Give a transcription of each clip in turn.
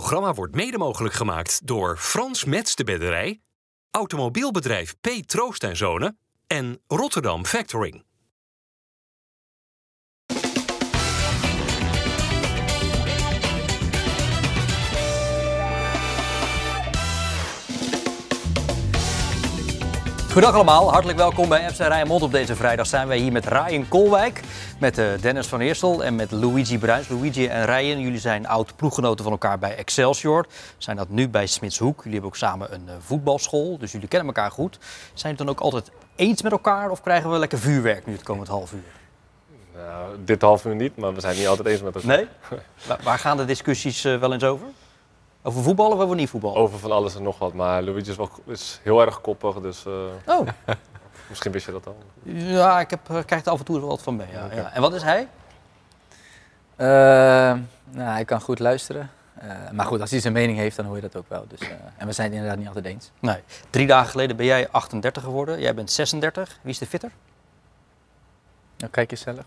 programma wordt mede mogelijk gemaakt door Frans Mets de Bedderij, automobielbedrijf P. Troost en Zonen en Rotterdam Factoring. Goedendag allemaal, hartelijk welkom bij FC Rijnmond. Op deze vrijdag zijn wij hier met Ryan Kolwijk, met uh, Dennis van Eersel en met Luigi Bruins. Luigi en Ryan, jullie zijn oud ploeggenoten van elkaar bij Excelsior. Zijn dat nu bij Smitshoek. Jullie hebben ook samen een uh, voetbalschool, dus jullie kennen elkaar goed. Zijn jullie dan ook altijd eens met elkaar of krijgen we lekker vuurwerk nu het komend half uur? Nou, dit half uur niet, maar we zijn niet altijd eens met elkaar. Nee? waar, gaan de discussies uh, wel eens over? Over voetbal of over niet voetbal? Over van alles en nog wat. Maar Luigi is, wel, is heel erg koppig, dus uh, oh. misschien wist je dat al. Ja, ik heb, krijg er af en toe wel wat van mee. Ja. Okay. Ja. En wat is hij? Uh, nou, hij kan goed luisteren. Uh, maar goed, als hij zijn mening heeft, dan hoor je dat ook wel. Dus, en we zijn het inderdaad niet altijd eens. Nee. Drie dagen geleden ben jij 38 geworden. Jij bent 36. Wie is de fitter? Nou, kijk eens zelf.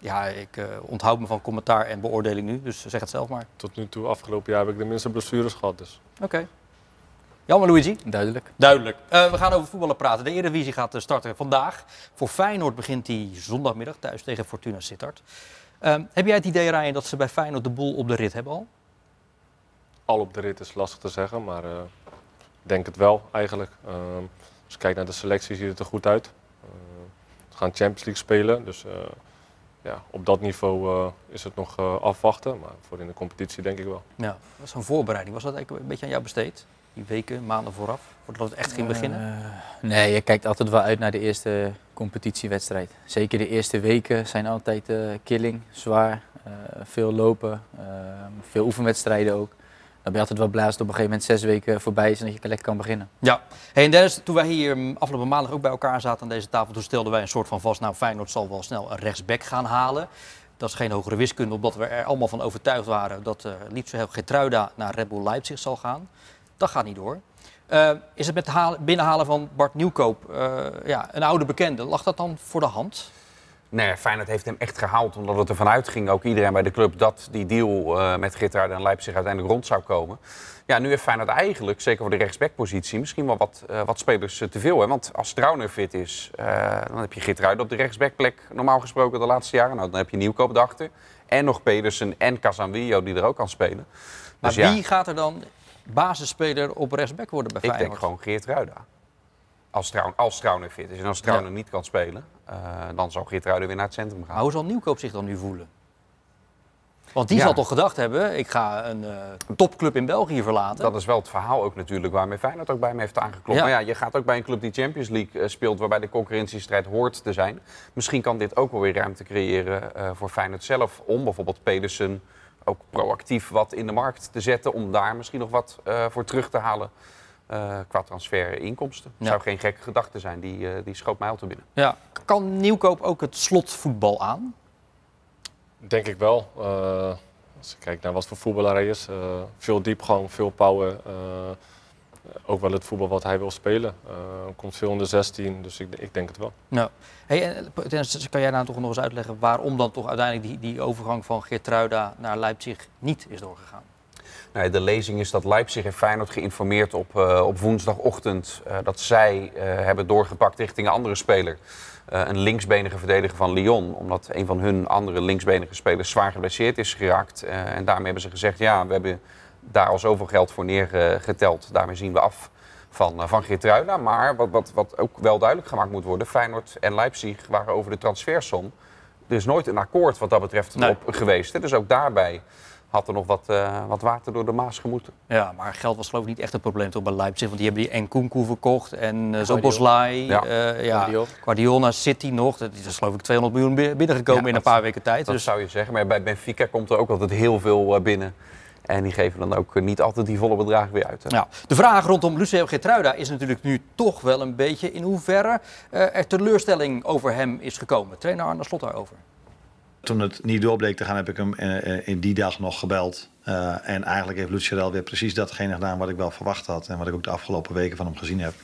Ja, ik uh, onthoud me van commentaar en beoordeling nu, dus zeg het zelf maar. Tot nu toe, afgelopen jaar, heb ik de minste blessures gehad. Dus. Oké. Okay. Jammer, Luigi. Duidelijk. Duidelijk. Uh, we gaan over voetballen praten. De Eredivisie gaat starten vandaag. Voor Feyenoord begint die zondagmiddag thuis tegen Fortuna Sittard. Uh, heb jij het idee, Ryan, dat ze bij Feyenoord de boel op de rit hebben al? Al op de rit is lastig te zeggen, maar ik uh, denk het wel eigenlijk. als je kijkt naar de selectie, ziet het er goed uit. we gaan Champions League spelen, dus ja, op dat niveau uh, is het nog uh, afwachten. Maar voor in de competitie denk ik wel. Ja, was zo'n voorbereiding. Was dat eigenlijk een beetje aan jou besteed? Die weken, maanden vooraf, voordat het echt ging beginnen? Uh, nee, je kijkt altijd wel uit naar de eerste competitiewedstrijd. Zeker de eerste weken zijn altijd killing, zwaar. veel lopen, veel oefenwedstrijden ook. Ben je altijd wel blij als op een gegeven moment zes weken voorbij is en dat je lekker kan beginnen. Ja. En Dennis, toen wij hier afgelopen maandag ook bij elkaar zaten aan deze tafel, toen stelden wij een soort van vast, nou Feyenoord zal wel snel een rechtsback gaan halen. Dat is geen hogere wiskunde, omdat we er allemaal van overtuigd waren dat uh, liefst heel Getruida naar Red Bull Leipzig zal gaan. Dat gaat niet door. Uh, is het met het halen, binnenhalen van Bart Nieuwkoop, uh, ja, een oude bekende, lag dat dan voor de hand? Nee, Feyenoord heeft hem echt gehaald omdat het ervan uitging, ook iedereen bij de club, dat die deal uh, met Gittard en Leipzig uiteindelijk rond zou komen. Ja, nu heeft Feyenoord eigenlijk, zeker voor de rechtsbackpositie, misschien wel wat, uh, wat spelers uh, te veel. Hè? Want als Trauner fit is, dan heb je Gittard op de rechtsbackplek normaal gesproken de laatste jaren. Nou, dan heb je Nieuwkoop erachter. En nog Pedersen en Casanvillo die er ook kan spelen. Maar dus, wie ja, gaat er dan basisspeler op rechtsback worden bij Feyenoord? Ik denk gewoon Geert Ruida. Als, Trauner, als Trauner fit is. En als Trauner ja. niet kan spelen, dan zal Geertruiden weer naar het centrum gaan. Maar hoe zal Nieuwkoop zich dan nu voelen? Want die ja. zal toch gedacht hebben, ik ga een uh, topclub in België verlaten. Dat is wel het verhaal ook natuurlijk waarmee Feyenoord ook bij me heeft aangeklopt. Ja. Maar ja, je gaat ook bij een club die Champions League uh, speelt, waarbij de concurrentiestrijd hoort te zijn. Misschien kan dit ook wel weer ruimte creëren uh, voor Feyenoord zelf om bijvoorbeeld Pedersen ook proactief wat in de markt te zetten om daar misschien nog wat voor terug te halen. Uh, qua transferinkomsten. Ja. Zou geen gekke gedachte zijn, die, uh, die schoot mij al te binnen. Ja. Kan Nieuwkoop ook het slotvoetbal aan? Denk ik wel. Uh, als je kijkt naar wat voor voetballer hij is. veel diepgang, veel power. ook wel het voetbal wat hij wil spelen. komt veel in de 16, dus ik, ik denk het wel. Ja. Hey, en, kan jij nou toch nog eens uitleggen waarom dan toch uiteindelijk die, die overgang van Geertruida naar Leipzig niet is doorgegaan? Nee, de lezing is dat Leipzig en Feyenoord geïnformeerd op, uh, op woensdagochtend uh, dat zij uh, hebben doorgepakt richting een andere speler. een linksbenige verdediger van Lyon, omdat een van hun andere linksbenige spelers zwaar geblesseerd is geraakt. en daarmee hebben ze gezegd, ja, we hebben daar al zoveel geld voor neergeteld. Daarmee zien we af van, van Geertruida. Maar wat, wat, wat ook wel duidelijk gemaakt moet worden, Feyenoord en Leipzig waren over de transfersom. Er is nooit een akkoord wat dat betreft nee. op geweest. Hè? Dus ook daarbij had er nog wat, uh, wat water door de Maas gemoeten. Ja, maar geld was geloof ik niet echt een probleem toch bij Leipzig. Want die hebben die Nkunku verkocht en uh, Zoboslai, ja. Uh, ja, Guardiola City nog. Dat is geloof ik 200 miljoen binnengekomen ja, in een paar weken tijd. Dat dus... zou je zeggen. Maar bij Benfica komt er ook altijd heel veel binnen. En die geven dan ook niet altijd die volle bedragen weer uit. Hè? Ja, de vraag rondom Lucio Getruida is natuurlijk nu toch wel een beetje in hoeverre er teleurstelling over hem is gekomen. Trainer Arne Slot daarover. Toen het niet door bleek te gaan, heb ik hem in die dag nog gebeld. Uh, en eigenlijk heeft Luciarel weer precies datgene gedaan wat ik wel verwacht had. En wat ik ook de afgelopen weken van hem gezien heb.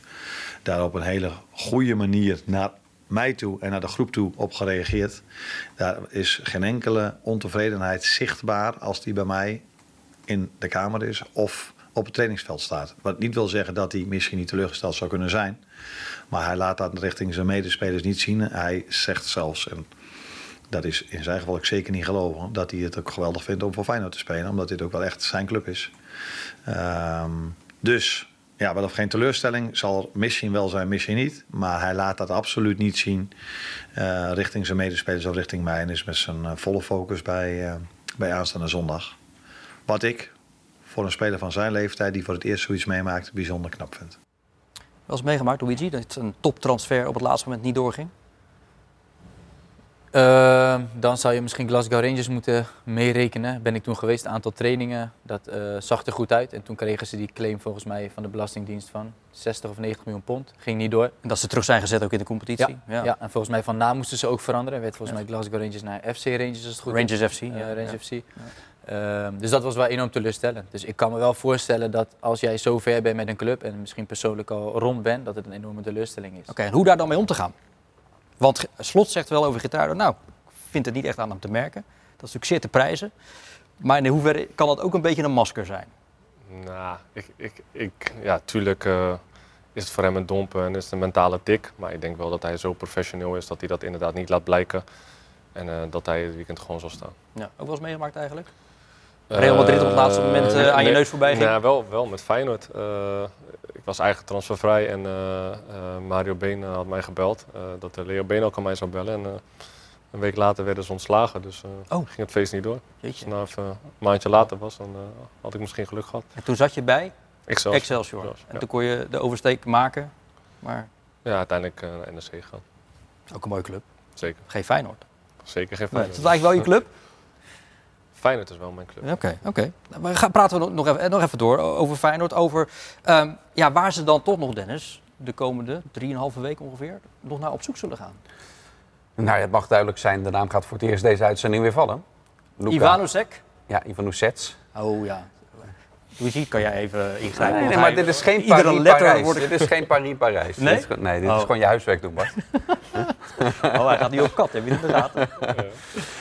Daar op een hele goede manier naar mij toe en naar de groep toe op gereageerd. Daar is geen enkele ontevredenheid zichtbaar als die bij mij in de kamer is of op het trainingsveld staat. Wat niet wil zeggen dat hij misschien niet teleurgesteld zou kunnen zijn. Maar hij laat dat richting zijn medespelers niet zien. Hij zegt zelfs, dat is in zijn geval ik zeker niet geloven, dat hij het ook geweldig vindt om voor Feyenoord te spelen. Omdat dit ook wel echt zijn club is. Ehm, dus ja, wel of geen teleurstelling zal misschien wel zijn, misschien niet. Maar hij laat dat absoluut niet zien eh, richting zijn medespelers of richting mij. En is met zijn eh, volle focus bij, uh, bij aanstaande zondag. Wat ik voor een speler van zijn leeftijd, die voor het eerst zoiets meemaakt, bijzonder knap vind. Eens meegemaakt, Luigi, dat een toptransfer op het laatste moment niet doorging? Uh, dan zou je misschien Glasgow Rangers moeten meerekenen. Ben ik toen geweest, een aantal trainingen. Dat uh, zag er goed uit. En toen kregen ze die claim volgens mij van de Belastingdienst van 60 of 90 miljoen pond. Ging niet door. En dat ze terug zijn gezet ook in de competitie? Ja, ja. ja. en volgens mij van naam moesten ze ook veranderen. Werd volgens mij Glasgow Rangers naar FC Rangers als het goed Rangers FC. Ja, Rangers FC. Uh, dus dat was wel enorm teleurstellend. Dus ik kan me wel voorstellen dat als jij zo ver bent met een club en misschien persoonlijk al rond bent, dat het een enorme teleurstelling is. Oké, en hoe daar dan mee om te gaan? Want Slot zegt wel over Gitaardo, nou, ik vind het niet echt aan hem te merken. Dat is natuurlijk zeer te prijzen. Maar in hoeverre kan dat ook een beetje een masker zijn? Nou, ik, ik, ik, ja, tuurlijk uh, is het voor hem een dompen en is het een mentale tik. Maar ik denk wel dat hij zo professioneel is dat hij dat inderdaad niet laat blijken. En uh, dat hij het weekend gewoon zal staan. Ja, ook wel eens meegemaakt eigenlijk? Real Madrid op het laatste moment uh, aan je neus voorbij ging? Ja, wel, wel met Feyenoord. ik was eigenlijk transfervrij en Mario Been had mij gebeld. dat Leo Been ook aan mij zou bellen. En, een week later werden ze ontslagen, dus oh. ging het feest niet door. Jeetje. Dus een maandje later was, dan had ik misschien geluk gehad. En toen zat je bij Excelsior. Excelsior. En ja. toen kon je de oversteek maken, maar... Ja, uiteindelijk naar NEC gegaan. Ook een mooie club. Zeker. Geen Feyenoord. Zeker geen Feyenoord. Nee, is het eigenlijk wel je club? Feyenoord is wel mijn club. Oké, okay, oké. Okay. Nou, we gaan praten we nog even, nog even door over Feyenoord. Over um, ja, waar ze dan toch nog, Dennis, de komende 3,5 weken ongeveer, nog naar op zoek zullen gaan. Nou, het mag duidelijk zijn, de naam gaat voor het eerst deze uitzending weer vallen. Ivanusek? Ja, Ivanusets. Oh ja. Luigi, kan jij even ingrijpen? Nee, nee maar dit is geen Paris-Parijs. Dit is geen Paris-Parijs. Nee? Dit is, nee, dit oh. is gewoon je huiswerk doen, Bart. oh, hij gaat niet op kat, heb je het in de gaten?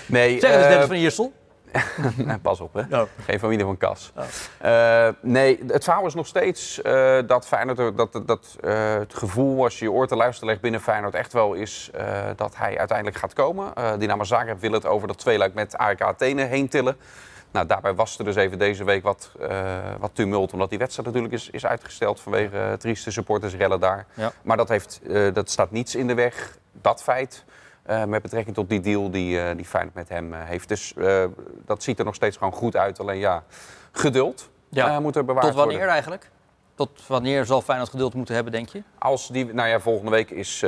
Nee, zeg eens, uh, Dennis van Iersel. pas op, hè. Oh. Geen familie van Kas. Oh. Uh, nee, het verhaal is nog steeds uh, dat Feyenoord, dat, dat uh, het gevoel als je je oor te luisteren legt binnen Feyenoord echt wel is dat hij uiteindelijk gaat komen. Dynamo Zagreb wil het over dat tweeluik met AEK Athene heen tillen. Nou, daarbij was er dus even deze week wat, wat tumult, omdat die wedstrijd natuurlijk is, is uitgesteld vanwege trieste supportersrellen daar. Ja. Maar dat, heeft, dat staat niets in de weg, dat feit. Uh, met betrekking tot die deal die, uh, die Feyenoord met hem uh, heeft. Dus dat ziet er nog steeds gewoon goed uit. Alleen ja, geduld ja. moet er bewaard worden. Tot wanneer worden. eigenlijk? Tot wanneer zal Feyenoord geduld moeten hebben, denk je? Als die, nou ja, volgende week is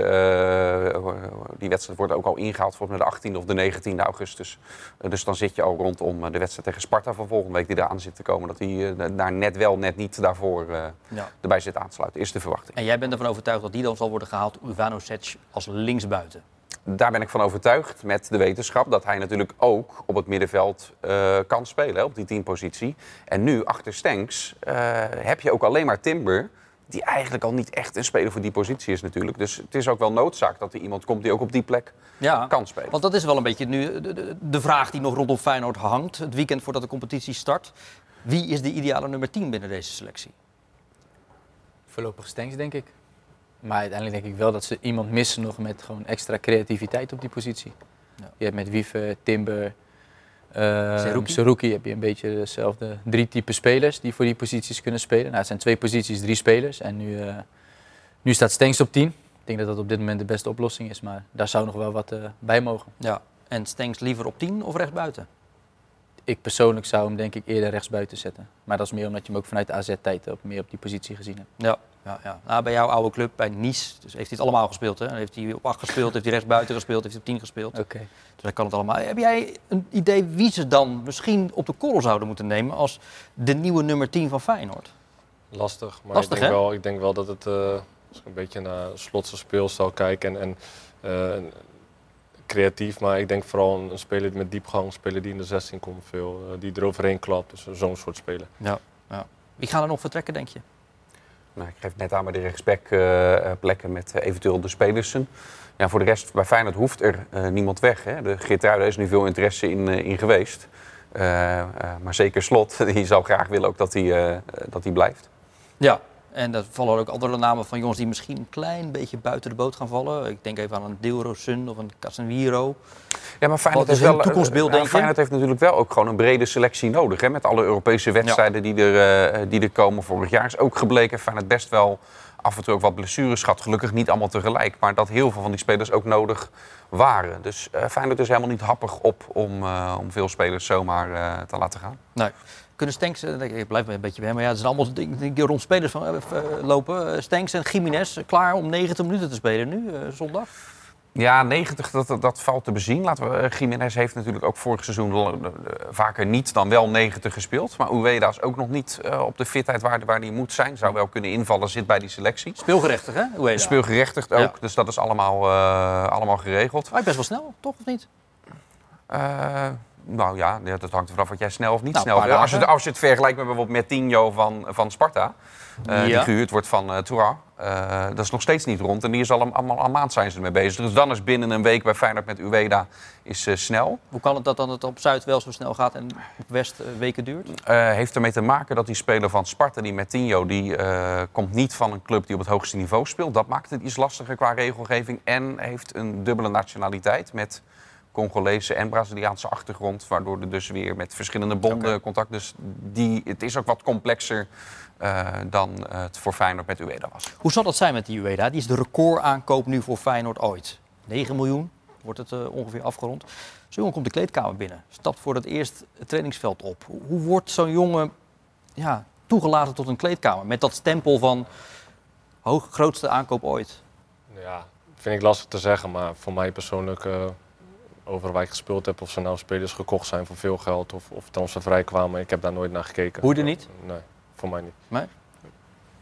die wedstrijd wordt ook al ingehaald volgens mij de 18e of de 19e augustus. dus dan zit je al rondom de wedstrijd tegen Sparta van volgende week die eraan zit te komen. Dat hij daar net wel, net niet daarvoor ja. erbij zit aansluiten, is de verwachting. En jij bent ervan overtuigd dat die dan zal worden gehaald, Ivanovic als linksbuiten? Daar ben ik van overtuigd met de wetenschap dat hij natuurlijk ook op het middenveld uh, kan spelen, op die teampositie. En nu, achter Stenks, uh, heb je ook alleen maar Timber, die eigenlijk al niet echt een speler voor die positie is natuurlijk. Dus het is ook wel noodzaak dat er iemand komt die ook op die plek ja, kan spelen. Want dat is wel een beetje nu de, de, de vraag die nog rondom Feyenoord hangt, het weekend voordat de competitie start. Wie is de ideale nummer 10 binnen deze selectie? Voorlopig Stenks, denk ik. Maar uiteindelijk denk ik wel dat ze iemand missen nog met gewoon extra creativiteit op die positie. Ja. Je hebt met Wieve, Timber, uh, Seruki. Heb je een beetje dezelfde drie typen spelers die voor die posities kunnen spelen. Nou, het zijn twee posities, drie spelers. En nu, uh, nu staat Stenks op 10. Ik denk dat dat op dit moment de beste oplossing is, maar daar zou nog wel wat uh, bij mogen. Ja, en Stenks liever op 10 of rechtsbuiten? Ik persoonlijk zou hem denk ik eerder rechtsbuiten zetten. Maar dat is meer omdat je hem ook vanuit de AZ-tijd op, meer op die positie gezien hebt. Ja, ja, ja. Nou, bij jouw oude club, bij Nice, dus heeft hij het allemaal gespeeld. Hè? Heeft hij op 8 gespeeld, heeft hij rechtsbuiten gespeeld, heeft hij op 10 gespeeld. Oké. Okay. Dus hij kan het allemaal. Heb jij een idee wie ze dan misschien op de korrel zouden moeten nemen als de nieuwe nummer 10 van Feyenoord? Lastig, maar Lastig, ik, denk hè? wel, ik denk wel dat het, uh, als ik een beetje naar slotse speelstijl kijk en, en uh, creatief, maar ik denk vooral een, een speler met diepgang, een speler die in de 16 komt veel, uh, die eroverheen klapt, dus zo'n soort speler. Ja, ja. Wie gaan er nog vertrekken, denk je? Nou, ik geef net aan bij de rechtsback-plekken met uh, eventueel de Spelersen. Ja, voor de rest, bij Feyenoord hoeft er uh, niemand weg. Hè. De Geertruiden is nu veel interesse in, uh, in geweest. Eh, eh, maar zeker Slot, die zou graag willen ook dat hij, eh, dat hij blijft. Ja, en er vallen ook andere namen van jongens die misschien een klein beetje buiten de boot gaan vallen. Ik denk even aan een Deelrosun of een Casemiro. Ja, maar Feyenoord, is wel, toekomstbeeld, ja, denk je? Feyenoord heeft natuurlijk wel ook gewoon een brede selectie nodig. Hè, met alle Europese wedstrijden die, er, eh, die er komen. Vorig jaar is ook gebleken Feyenoord best wel af en toe ook wat blessures gehad. Gelukkig niet allemaal tegelijk. Maar dat heel veel van die spelers ook nodig waren. Dus eh Feyenoord is helemaal niet happig op om, eh, om veel spelers zomaar eh, te laten gaan. Nee. Kunnen Stenks, ik blijf een beetje bij hem, maar ja, het zijn allemaal dingen die rond spelers van, lopen. Stenks en Jiménez klaar om 90 minuten te spelen nu, zondag. Ja, 90, dat, dat, valt te bezien. Laten we, eh, Jiménez heeft natuurlijk ook vorig seizoen eh, vaker niet dan wel 90 gespeeld. Maar Ueda is ook nog niet eh, op de fitheid waar, waar hij moet zijn. Zou wel kunnen invallen, zit bij die selectie. Speelgerechtig, hè? Dat? Speelgerechtigd ook, Ja. dus dat is allemaal, eh, allemaal geregeld. Hij is best wel snel, toch of niet? Nou ja, dat hangt er vanaf wat jij snel of niet Nou, snel paar Als je, dagen. als je het vergelijkt met bijvoorbeeld met Tinho van, van Sparta, eh, die gehuurd wordt van Toura, eh, dat is nog steeds niet rond. En die is al een, allemaal maand zijn ze ermee bezig. Dus dan is binnen een week bij Feyenoord met Ueda is, snel. Hoe kan het dat dan het op Zuid wel zo snel gaat en op West weken duurt? Heeft ermee te maken dat die speler van Sparta, die Metinho, die komt niet van een club die op het hoogste niveau speelt. Dat maakt het iets lastiger qua regelgeving. En heeft een dubbele nationaliteit met Congolese en Braziliaanse achtergrond. Waardoor er dus weer met verschillende bonden contact. Dus die, het is ook wat complexer eh, dan het voor Feyenoord met Ueda was. Hoe zal dat zijn met die Ueda? Die is de recordaankoop nu voor Feyenoord ooit. 9 miljoen wordt het eh, ongeveer afgerond. Zo'n jongen komt de kleedkamer binnen, stapt voor het eerst het trainingsveld op. Hoe- wordt zo'n jongen ja, toegelaten tot een kleedkamer met dat stempel van hoog, grootste aankoop ooit? Ja, vind ik lastig te zeggen, maar voor mij persoonlijk, eh over waar ik gespeeld heb, of ze nou spelers gekocht zijn voor veel geld of, of transfervrij kwamen, ik heb daar nooit naar gekeken. Hoe er niet? Nee, voor mij niet.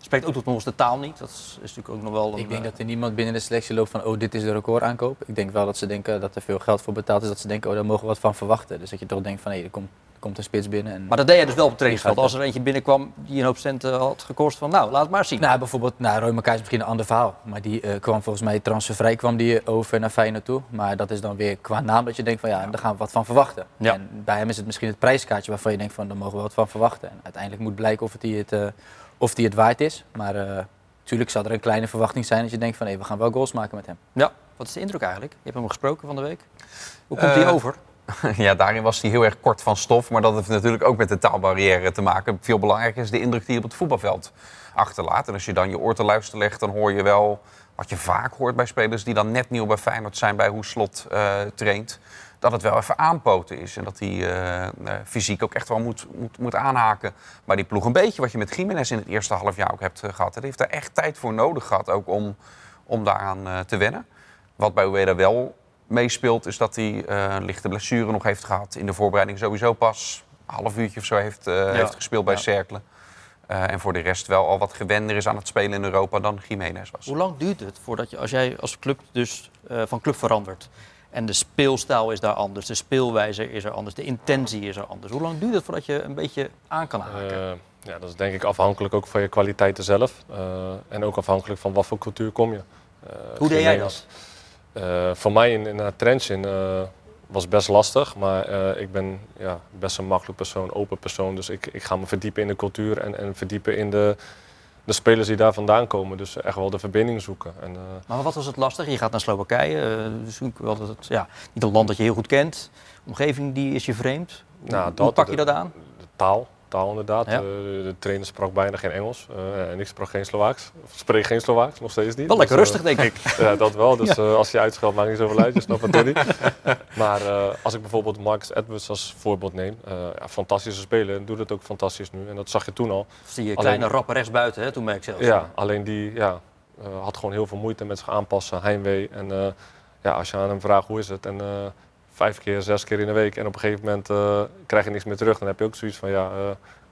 Spreekt ook tot nog eens de taal niet. Dat is, is natuurlijk ook nog wel een... Ik denk eh, dat er niemand binnen de selectie loopt van, oh, dit is de recordaankoop. Ik denk wel dat ze denken dat er veel geld voor betaald is. Dat ze denken, oh, daar mogen we wat van verwachten. Dus dat je toch denkt van, hé, er, komt, komt een spits binnen. En... Maar dat deed je dus wel op het trainingsveld. Als er eentje binnenkwam die een hoop centen had gekost, van nou, laat het maar zien. Nou, bijvoorbeeld, nou, Roy Makaay is misschien een ander verhaal. Maar die eh, kwam volgens mij transfervrij kwam die over naar Feyenoord toe. Maar dat is dan weer qua naam dat je denkt van, ja, daar gaan we wat van verwachten. Ja. En bij hem is het misschien het prijskaartje waarvan je denkt van, daar mogen we wat van verwachten. En uiteindelijk moet blijken of het die het, eh, of die het waard is. Maar eh natuurlijk zal er een kleine verwachting zijn dat je denkt van, hé, we gaan wel goals maken met hem. Ja, wat is de indruk eigenlijk? Je hebt hem gesproken van de week. Hoe komt hij Eh, over? Ja, daarin was hij heel erg kort van stof. Maar dat heeft natuurlijk ook met de taalbarrière te maken. Veel belangrijker is de indruk die hij op het voetbalveld achterlaat. En als je dan je oor te luisteren legt, dan hoor je wel wat je vaak hoort bij spelers die dan net nieuw bij Feyenoord zijn, bij hoe Slot eh, traint. Dat het wel even aanpoten is. En dat hij eh, eh, fysiek ook echt wel moet, moet, moet aanhaken. Maar die ploeg een beetje, wat je met Jiménez in het eerste half jaar ook hebt eh, gehad. Hij heeft daar echt tijd voor nodig gehad, ook om, om daaraan te wennen. Wat bij Ueda wel meespeelt, is dat hij eh, een lichte blessure nog heeft gehad. In de voorbereiding sowieso pas een half uurtje of zo heeft, eh, heeft gespeeld bij Ja. Cercle. Eh, en voor de rest wel al wat gewender is aan het spelen in Europa dan Jiménez was. Hoe lang duurt het voordat je, als jij als club dus eh, van club verandert en de speelstijl is daar anders, de speelwijze is er anders, de intentie is er anders. Hoe lang duurt het voordat je een beetje aan kan haken? Eh, ja, dat is denk ik afhankelijk ook van je kwaliteiten zelf. eh, en ook afhankelijk van wat voor cultuur kom je. Eh, Hoe deed jij dat? Eh, voor mij in, in het Trentin eh was best lastig, maar eh, ik ben ja, best een makkelijk persoon, open persoon. Dus ik, ik ga me verdiepen in de cultuur en, en verdiepen in de, de spelers die daar vandaan komen. Dus echt wel de verbinding zoeken. En, Maar wat was het lastig? Je gaat naar Slowakije, eh, dus wel dat het, ja, niet een land dat je heel goed kent. De omgeving die is je vreemd. Nou, Hoe dat- pak je dat aan? de taal, taal inderdaad. Ja. Eh, de trainer sprak bijna geen Engels eh, en ik sprak geen Slovaaks. Spreek geen Slovaaks, nog steeds niet. Wel lekker Dus, eh, rustig, denk ik. Ja, dat wel. Dus als je uitscheldt, maakt niet zoveel uit. Je snapt het niet. Maar als ik bijvoorbeeld Marcus Edwards als voorbeeld neem. ja, fantastische speler. En doet het ook fantastisch nu. En dat zag je toen al. Zie je Alleen- kleine rappen rechtsbuiten, hè, toen merk ik zelfs. Ja, alleen die ja, had gewoon heel veel moeite met zich aanpassen. Heimwee. En ja, als je aan hem vraagt hoe is het. En vijf keer, zes keer in de week. En op een gegeven moment eh, krijg je niks meer terug. Dan heb je ook zoiets van ja, eh,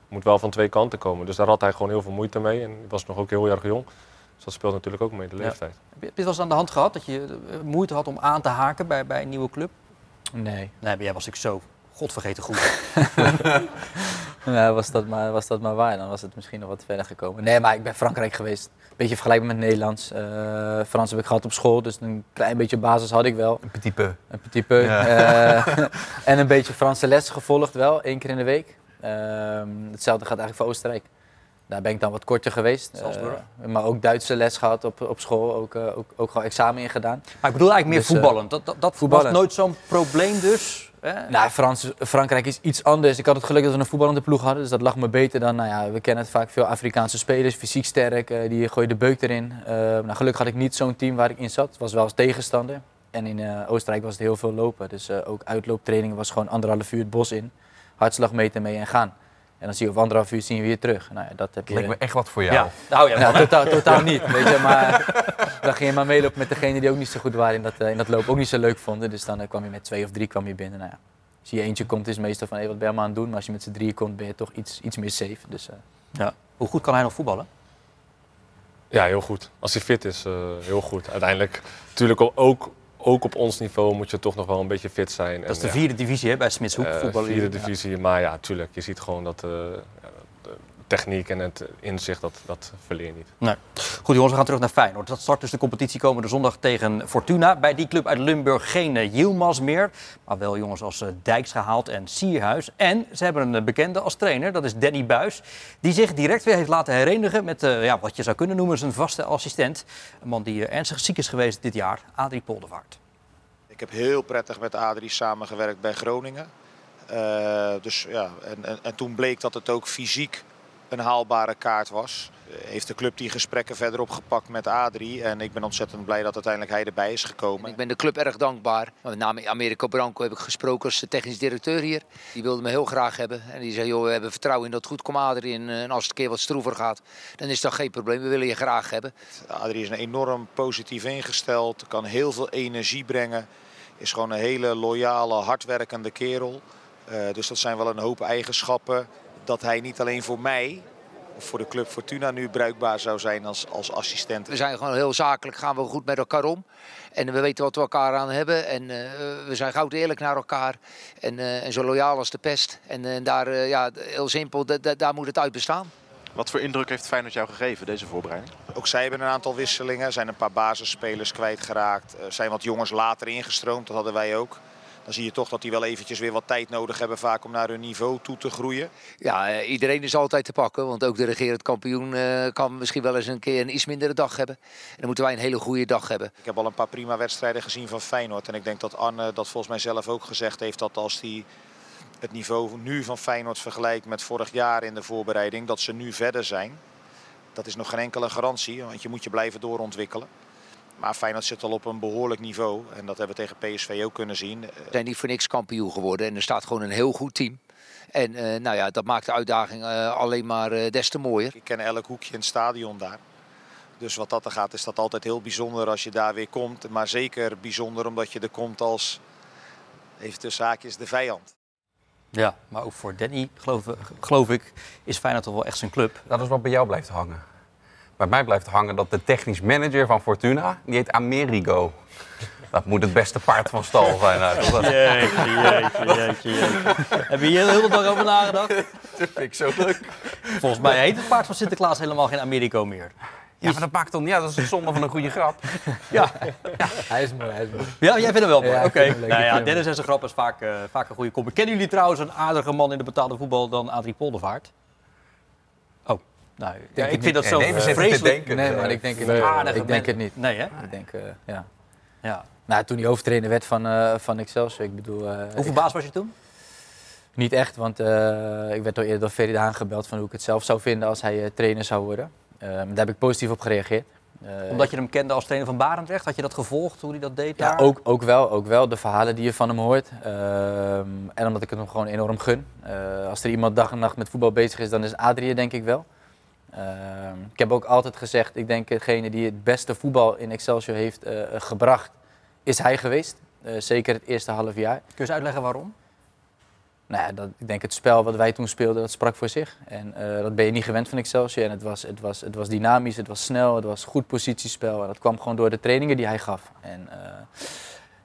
moet wel van twee kanten komen. Dus daar had hij gewoon heel veel moeite mee. En hij was nog ook heel erg jong. Dus dat speelt natuurlijk ook mee, de Ja. leeftijd. Heb je heb je het wel eens aan de hand gehad dat je eh, moeite had om aan te haken bij, bij een nieuwe club? Nee. Nee, maar jij was natuurlijk zo godvergeten goed. Nou, was, dat maar, was dat maar waar, dan was het misschien nog wat verder gekomen. Nee, maar ik ben Frankrijk geweest. Beetje vergelijkbaar met Nederlands. Eh, Frans heb ik gehad op school, dus een klein beetje basis had ik wel. Een petit peu. Een petit peu. Eh, en een beetje Franse les gevolgd wel, één keer in de week. Ehm, hetzelfde gaat eigenlijk voor Oostenrijk. Daar ben ik dan wat korter geweest. Eh, maar ook Duitse les gehad op, op school. Ook, eh, ook, ook gewoon examen in gedaan. Maar ik bedoel eigenlijk meer Dus, eh, voetballen. Dat, dat, dat voetballen. was nooit zo'n probleem dus. Hè? Nou, Frans, Frankrijk is iets anders. Ik had het geluk dat we een voetballende ploeg hadden. Dus dat lag me beter dan, nou ja, we kennen het vaak veel Afrikaanse spelers. Fysiek sterk, eh, die gooien de beuk erin. Nou, gelukkig had ik niet zo'n team waar ik in zat. Het was wel als tegenstander. En in Oostenrijk was het heel veel lopen. Dus ook uitlooptrainingen was gewoon anderhalf uur het bos in. Hartslagmeter mee en gaan. En dan zie je op anderhalf uur zien we weer terug. Nou ja, dat heb je... Lijkt me echt wat voor jou. ja. Nou ja, Ja, totaal, totaal niet. Weet je, maar dan ging je maar meelopen met degene die ook niet zo goed waren in dat, eh, in dat lopen, ook niet zo leuk vonden. Dus dan eh, kwam je met twee of drie kwam je binnen. Nou ja, als je eentje komt, is het meestal van hey, wat ben je maar aan het doen. Maar als je met z'n drieën komt, ben je toch iets, iets meer safe. Dus, eh, ja. Hoe goed kan hij nog voetballen? Ja, heel goed. Als hij fit is, eh, heel goed. Uiteindelijk, natuurlijk ook, ook op ons niveau moet je toch nog wel een beetje fit zijn. Dat is de vierde divisie hè, bij Smitshoek. Eh, voetballen vierde divisie, maar ja, tuurlijk. Je ziet gewoon dat eh, techniek en het inzicht, dat, dat verleer je niet. Nee. Goed jongens, we gaan terug naar Feyenoord. Dat start dus de competitie komende zondag tegen Fortuna. Bij die club uit Limburg geen uh, Yilmaz meer. Maar wel jongens als eh, Dijks gehaald en Sierhuis. En ze hebben een eh, bekende als trainer, dat is Danny Buis. Die zich direct weer heeft laten herenigen met eh, ja, wat je zou kunnen noemen zijn vaste assistent. Een man die eh, ernstig ziek is geweest dit jaar, Adrie Poldervaart. Ik heb heel prettig met Adrie samengewerkt bij Groningen. Eh, dus, ja, en, en, en toen bleek dat het ook fysiek een haalbare kaart was. Heeft de club die gesprekken verder opgepakt met Adrie. En ik ben ontzettend blij dat uiteindelijk hij erbij is gekomen. Ik ben de club erg dankbaar. Met name Americo Branco heb ik gesproken als technisch directeur hier. Die wilde me heel graag hebben. En die zei, joh, we hebben vertrouwen in dat het goed komt Adrie. En, eh, en als het een keer wat stroever gaat, dan is dat geen probleem. We willen je graag hebben. Adrie is een enorm positief ingesteld. Kan heel veel energie brengen. Is gewoon een hele loyale, hardwerkende kerel. Eh, dus dat zijn wel een hoop eigenschappen. Dat hij niet alleen voor mij of voor de club Fortuna nu bruikbaar zou zijn als, als assistent. We zijn gewoon heel zakelijk, gaan we goed met elkaar om. En we weten wat we elkaar aan hebben. En eh, we zijn goud eerlijk naar elkaar. En, eh, en zo loyaal als de pest. En eh, daar, ja, heel simpel, da- da- daar moet het uit bestaan. Wat voor indruk heeft Feyenoord jou gegeven, deze voorbereiding? Ook zij hebben een aantal wisselingen. zijn een paar basisspelers kwijtgeraakt. Er zijn wat jongens later ingestroomd, dat hadden wij ook. Dan zie je toch dat die wel eventjes weer wat tijd nodig hebben vaak om naar hun niveau toe te groeien. Ja, eh, iedereen is altijd te pakken. Want ook de regerend kampioen eh, kan misschien wel eens een keer een iets mindere dag hebben. En dan moeten wij een hele goede dag hebben. Ik heb al een paar prima wedstrijden gezien van Feyenoord. En ik denk dat Arne dat volgens mij zelf ook gezegd heeft dat als hij het niveau nu van Feyenoord vergelijkt met vorig jaar in de voorbereiding, dat ze nu verder zijn. Dat is nog geen enkele garantie, want je moet je blijven doorontwikkelen. Maar Feyenoord zit al op een behoorlijk niveau. En dat hebben we tegen PSV ook kunnen zien. Eh, We zijn niet voor niks kampioen geworden. En er staat gewoon een heel goed team. En eh, nou ja, dat maakt de uitdaging eh, alleen maar eh, des te mooier. Ik ken elk hoekje in het stadion daar. Dus wat dat er gaat, is dat altijd heel bijzonder als je daar weer komt. Maar zeker bijzonder omdat je er komt als, even tussen haakjes, de vijand. Ja, maar ook voor Danny, geloof, geloof ik, is Feyenoord toch wel echt zijn club. Dat is wat bij jou blijft hangen. Bij mij blijft hangen dat de technisch manager van Fortuna, die heet Amerigo. Dat moet het beste paard van stal zijn. Nou, dat Jeetje, jeetje, jeetje, jeetje. Heb je hier heel de dag over nagedacht? vind ik zo leuk. Volgens mij heet het paard van Sinterklaas helemaal geen Americo meer. Ja, maar dat maakt dan, ja, dat is het zonde van een goede grap. Ja, Hij is mooi, hij is mooi. ja jij vindt hem wel mooi. Ja, Oké. Nou ja, Dennis en zijn grap is vaak, eh, vaak een goede combi. Kennen jullie trouwens een aardiger man in de betaalde voetbal dan Adrie Poldervaart? Nou, ja, ik vind dat zo nee, vreselijk. Nee, maar ik denk het Nee. niet. Ik denk het niet. Nee, hè? Ik denk, eh, ja. Ja. Nou, toen hij hoofdtrainer werd van, eh van Excelsior, ik bedoel... eh, Hoeveel baas was je toen? Niet echt, want eh, ik werd al eerder door Ferry Daan gebeld van hoe ik het zelf zou vinden als hij eh, trainer zou worden. Eh, daar heb ik positief op gereageerd. Eh, Omdat je hem kende als trainer van Barendrecht? Had je dat gevolgd, hoe hij dat deed Ja, ook, ook wel. Ook wel. De verhalen die je van hem hoort. Ehm, en omdat ik het hem gewoon enorm gun. Eh, als er iemand dag en nacht met voetbal bezig is, dan is Adrie denk ik wel. Ehm, ik heb ook altijd gezegd, ik denk degene die het beste voetbal in Excelsior heeft eh, gebracht, is hij geweest. Eh, zeker het eerste half jaar. Kun je eens uitleggen waarom? Nou ja, dat, ik denk het spel wat wij toen speelden, dat sprak voor zich. En eh, dat ben je niet gewend van Excelsior. En het was, het, was, het was dynamisch, het was snel, het was goed positiespel. En dat kwam gewoon door de trainingen die hij gaf. En eh,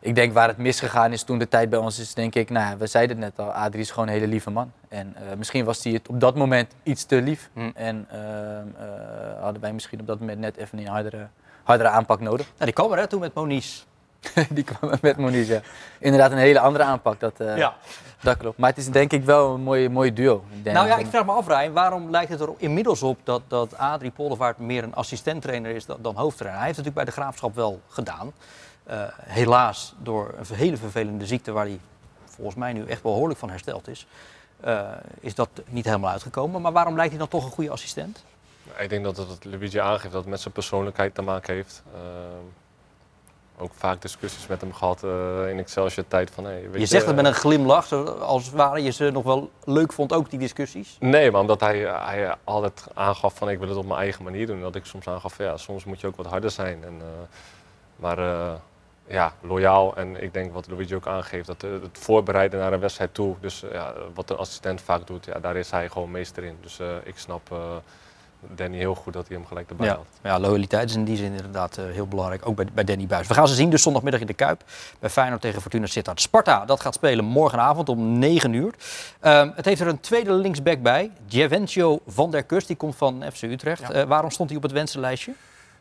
ik denk waar het misgegaan is toen de tijd bij ons is, denk ik, nou, ja, we zeiden het net al, Adrie is gewoon een hele lieve man. En eh, misschien was hij het op dat moment iets te lief. Hm. En ehm, eh, hadden wij misschien op dat moment net even een hardere, hardere aanpak nodig. Nou, die kwam er hè, toen met Moniz. Die kwam met Moniz, ja. Inderdaad een hele andere aanpak, dat, eh, Ja. dat klopt. Maar het is denk ik wel een mooie, mooie duo. Denk, Nou ja, ik vraag me af, Rijn, waarom lijkt het er inmiddels op dat, dat Adrie Poldervaart meer een assistenttrainer is dan, dan hoofdtrainer? Hij heeft het natuurlijk bij de Graafschap wel gedaan. Eh, helaas door een hele vervelende ziekte waar hij volgens mij nu echt behoorlijk van hersteld is, eh, is dat niet helemaal uitgekomen. Maar waarom lijkt hij dan toch een goede assistent? Ik denk dat het wat Luigi aangeeft, dat het met zijn persoonlijkheid te maken heeft. Ehm, ook vaak discussies met hem gehad eh, in Excelsior-tijd. Van, hey, weet Je zegt eh, het met een glimlach, als ware je ze nog wel leuk vond, ook die discussies. Nee, maar omdat hij, hij altijd aangaf van ik wil het op mijn eigen manier doen. Dat ik soms aangaf van ja, soms moet je ook wat harder zijn. En, eh, maar eh, ja, loyaal. En ik denk wat Luigi ook aangeeft, dat eh, het voorbereiden naar een wedstrijd toe. Dus eh, ja, wat een assistent vaak doet, ja, daar is hij gewoon meester in. Dus eh, ik snap eh, Danny heel goed dat hij hem gelijk erbij Ja, had. ja, loyaliteit is in die zin inderdaad eh, heel belangrijk, ook bij, bij Danny Buis. We gaan ze zien dus zondagmiddag in de Kuip bij Feyenoord tegen Fortuna Sittard. Sparta, dat gaat spelen morgenavond om 9 uur. Ehm, het heeft er een tweede linksback bij, Giavencio van der Kust, die komt van FC Utrecht. Eh, waarom stond hij op het wensenlijstje?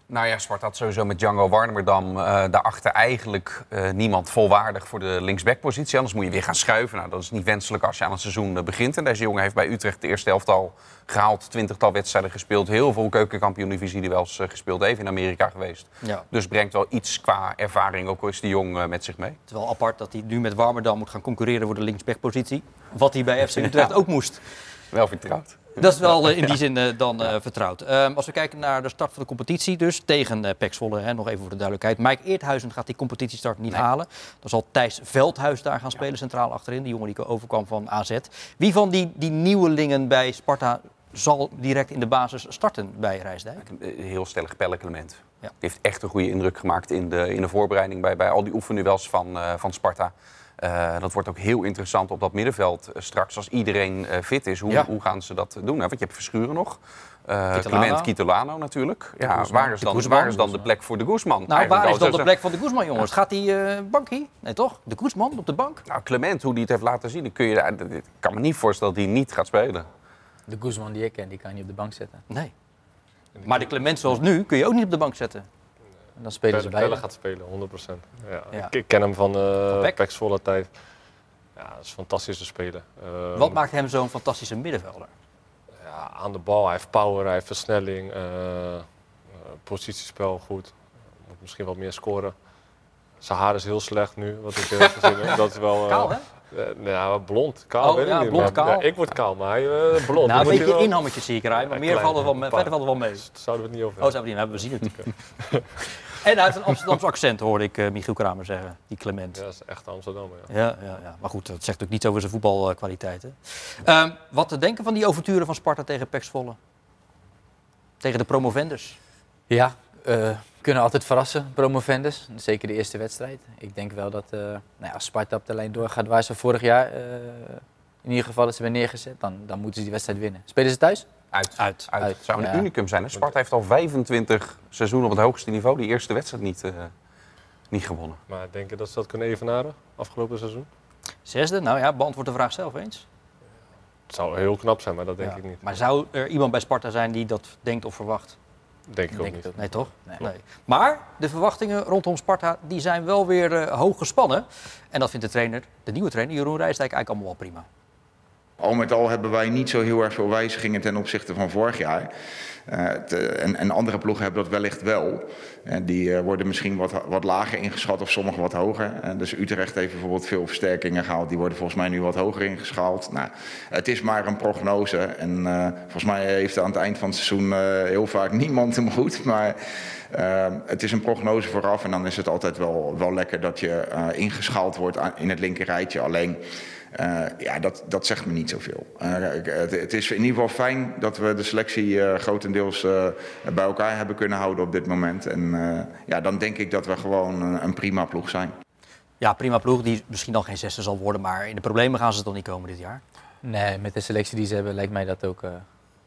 Nou ja, Sparta had sowieso met Django Warnemerdam eh, daarachter eigenlijk eh, niemand volwaardig voor de linksbackpositie. Anders moet je weer gaan schuiven. Nou, dat is niet wenselijk als je aan het seizoen eh, begint. En deze jongen heeft bij Utrecht de eerste helft al gehaald. Twintigtal wedstrijden gespeeld. Heel veel keukenkampioen-divisie die wel eens gespeeld heeft. In Amerika geweest. Ja. Dus brengt wel iets qua ervaring, ook al is die jong met zich mee. Het is wel apart dat hij nu met Warmerdam moet gaan concurreren voor de linksbackpositie. Wat hij bij FC Utrecht ook moest. Wel vertrouwd. Dat is wel eh, in die zin eh, dan eh, vertrouwd. Ehm, als we kijken naar de start van de competitie dus, tegen uh, Pek Zwolle, hè, nog even voor de duidelijkheid. Mike Eerthuizen gaat die competitiestart niet Nee. halen. Dan zal Thijs Veldhuis daar gaan spelen, centraal achterin. Die jongen die overkwam van AZ. Wie van die, die nieuwelingen bij Sparta zal direct in de basis starten bij Rijsdijk? Een heel stellig Pelle Clement. Ja. Die heeft echt een goede indruk gemaakt in de, in de voorbereiding bij, bij al die oefenduels van, van Sparta. Eh, dat wordt ook heel interessant op dat middenveld eh, straks. Als iedereen eh, fit is, hoe, Ja. hoe gaan ze dat doen? Nou, want je hebt Verschuren nog. Kitolano. Clement Kitolano natuurlijk. Ja, waar, is De dan, Guzman. waar is dan de plek voor de Guzman? Nou, Eigenlijk waar is dan de plek van de Guzman, jongens? Gaat hij eh bankie? Nee, toch? De Guzman op de bank? Nou, Clement, hoe die het heeft laten zien, kun je, ik kan me niet voorstellen dat hij niet gaat spelen. De Guzman die ik ken, die kan je niet op de bank zetten. Nee. Maar de Clement zoals nu kun je ook niet op de bank zetten. En dan spelen ze Pelle, bij. Pelle gaat spelen, 100%. Ja. Ja. Ik, ik ken hem van uh? Pek Zwolle tijd. Ja, dat is een fantastische speler. Ehm, Wat maakt hem zo'n fantastische middenvelder? ja, aan de bal, hij heeft power, hij heeft versnelling, eh, eh, positiespel goed. Moet misschien wat meer scoren. Zijn haar is heel slecht nu, wat ik heb gezien. Dat is wel... eh, Kaal, hè? eh, ja, blond. Kaal, Oh, weet ik ja, niet. blond, kaal. Ja, ik word kaal, maar hij eh, blond. Nou, een beetje wel- inhammetjes zie ik eruit, maar Ja, meer klein, valt er wel mee, verder valt er wel mee. Zouden we het niet over Oh, hebben. zouden we niet hebben, we zien het natuurlijk. En uit een Amsterdamse accent hoorde ik eh, Michiel Kramer zeggen, die Clement. Ja, dat is echt Amsterdam. Ja. Ja, ja, ja. Maar goed, dat zegt ook niets over zijn voetbalkwaliteiten. Ehm, wat te denken van die overturen van Sparta tegen Pek Zwolle? Tegen de promovendus. Ja, eh, kunnen altijd verrassen, promovendus. Zeker de eerste wedstrijd. Ik denk wel dat eh, nou ja, als Sparta op de lijn doorgaat waar ze vorig jaar eh, in ieder geval is weer neergezet, dan, dan moeten ze die wedstrijd winnen. Spelen ze thuis? Uit. Uit. Uit. Uit, Het zou een ja. unicum zijn. Hè? Sparta heeft al 25 seizoenen op het hoogste niveau die eerste wedstrijd niet, eh, niet gewonnen. Maar denk je dat ze dat kunnen evenaren afgelopen seizoen? Zesde, nou ja, beantwoord de vraag zelf eens. Het zou heel knap zijn, maar dat denk Ja. ik niet. Maar zou er iemand bij Sparta zijn die dat denkt of verwacht? Denk ik ook Denk niet. Nee, toch? Nee. Maar de verwachtingen rondom Sparta die zijn wel weer eh, hoog gespannen. En dat vindt de trainer, de nieuwe trainer, Jeroen Rijsdijk, eigenlijk allemaal wel prima. Al met al hebben wij niet zo heel erg veel wijzigingen ten opzichte van vorig jaar. Eh, en, andere ploegen hebben dat wellicht wel. En die eh, worden misschien wat, wat lager ingeschat of sommige wat hoger. Dus Utrecht heeft bijvoorbeeld veel versterkingen gehaald. Die worden volgens mij nu wat hoger ingeschaald. Nou, het is maar een prognose. En volgens mij heeft aan het eind van het seizoen heel vaak niemand hem goed. Maar het is een prognose vooraf. En dan is het altijd wel, wel lekker dat je ingeschaald wordt in het linker rijtje. Alleen... Eh, ja, dat, dat zegt me niet zoveel. Eh, het, het is in ieder geval fijn dat we de selectie eh, grotendeels eh, bij elkaar hebben kunnen houden op dit moment. En eh, ja, dan denk ik dat we gewoon een, een prima ploeg zijn. Ja, prima ploeg die misschien dan geen zesde zal worden, maar in de problemen gaan ze toch niet komen dit jaar. Nee, met de selectie die ze hebben lijkt mij dat ook, eh,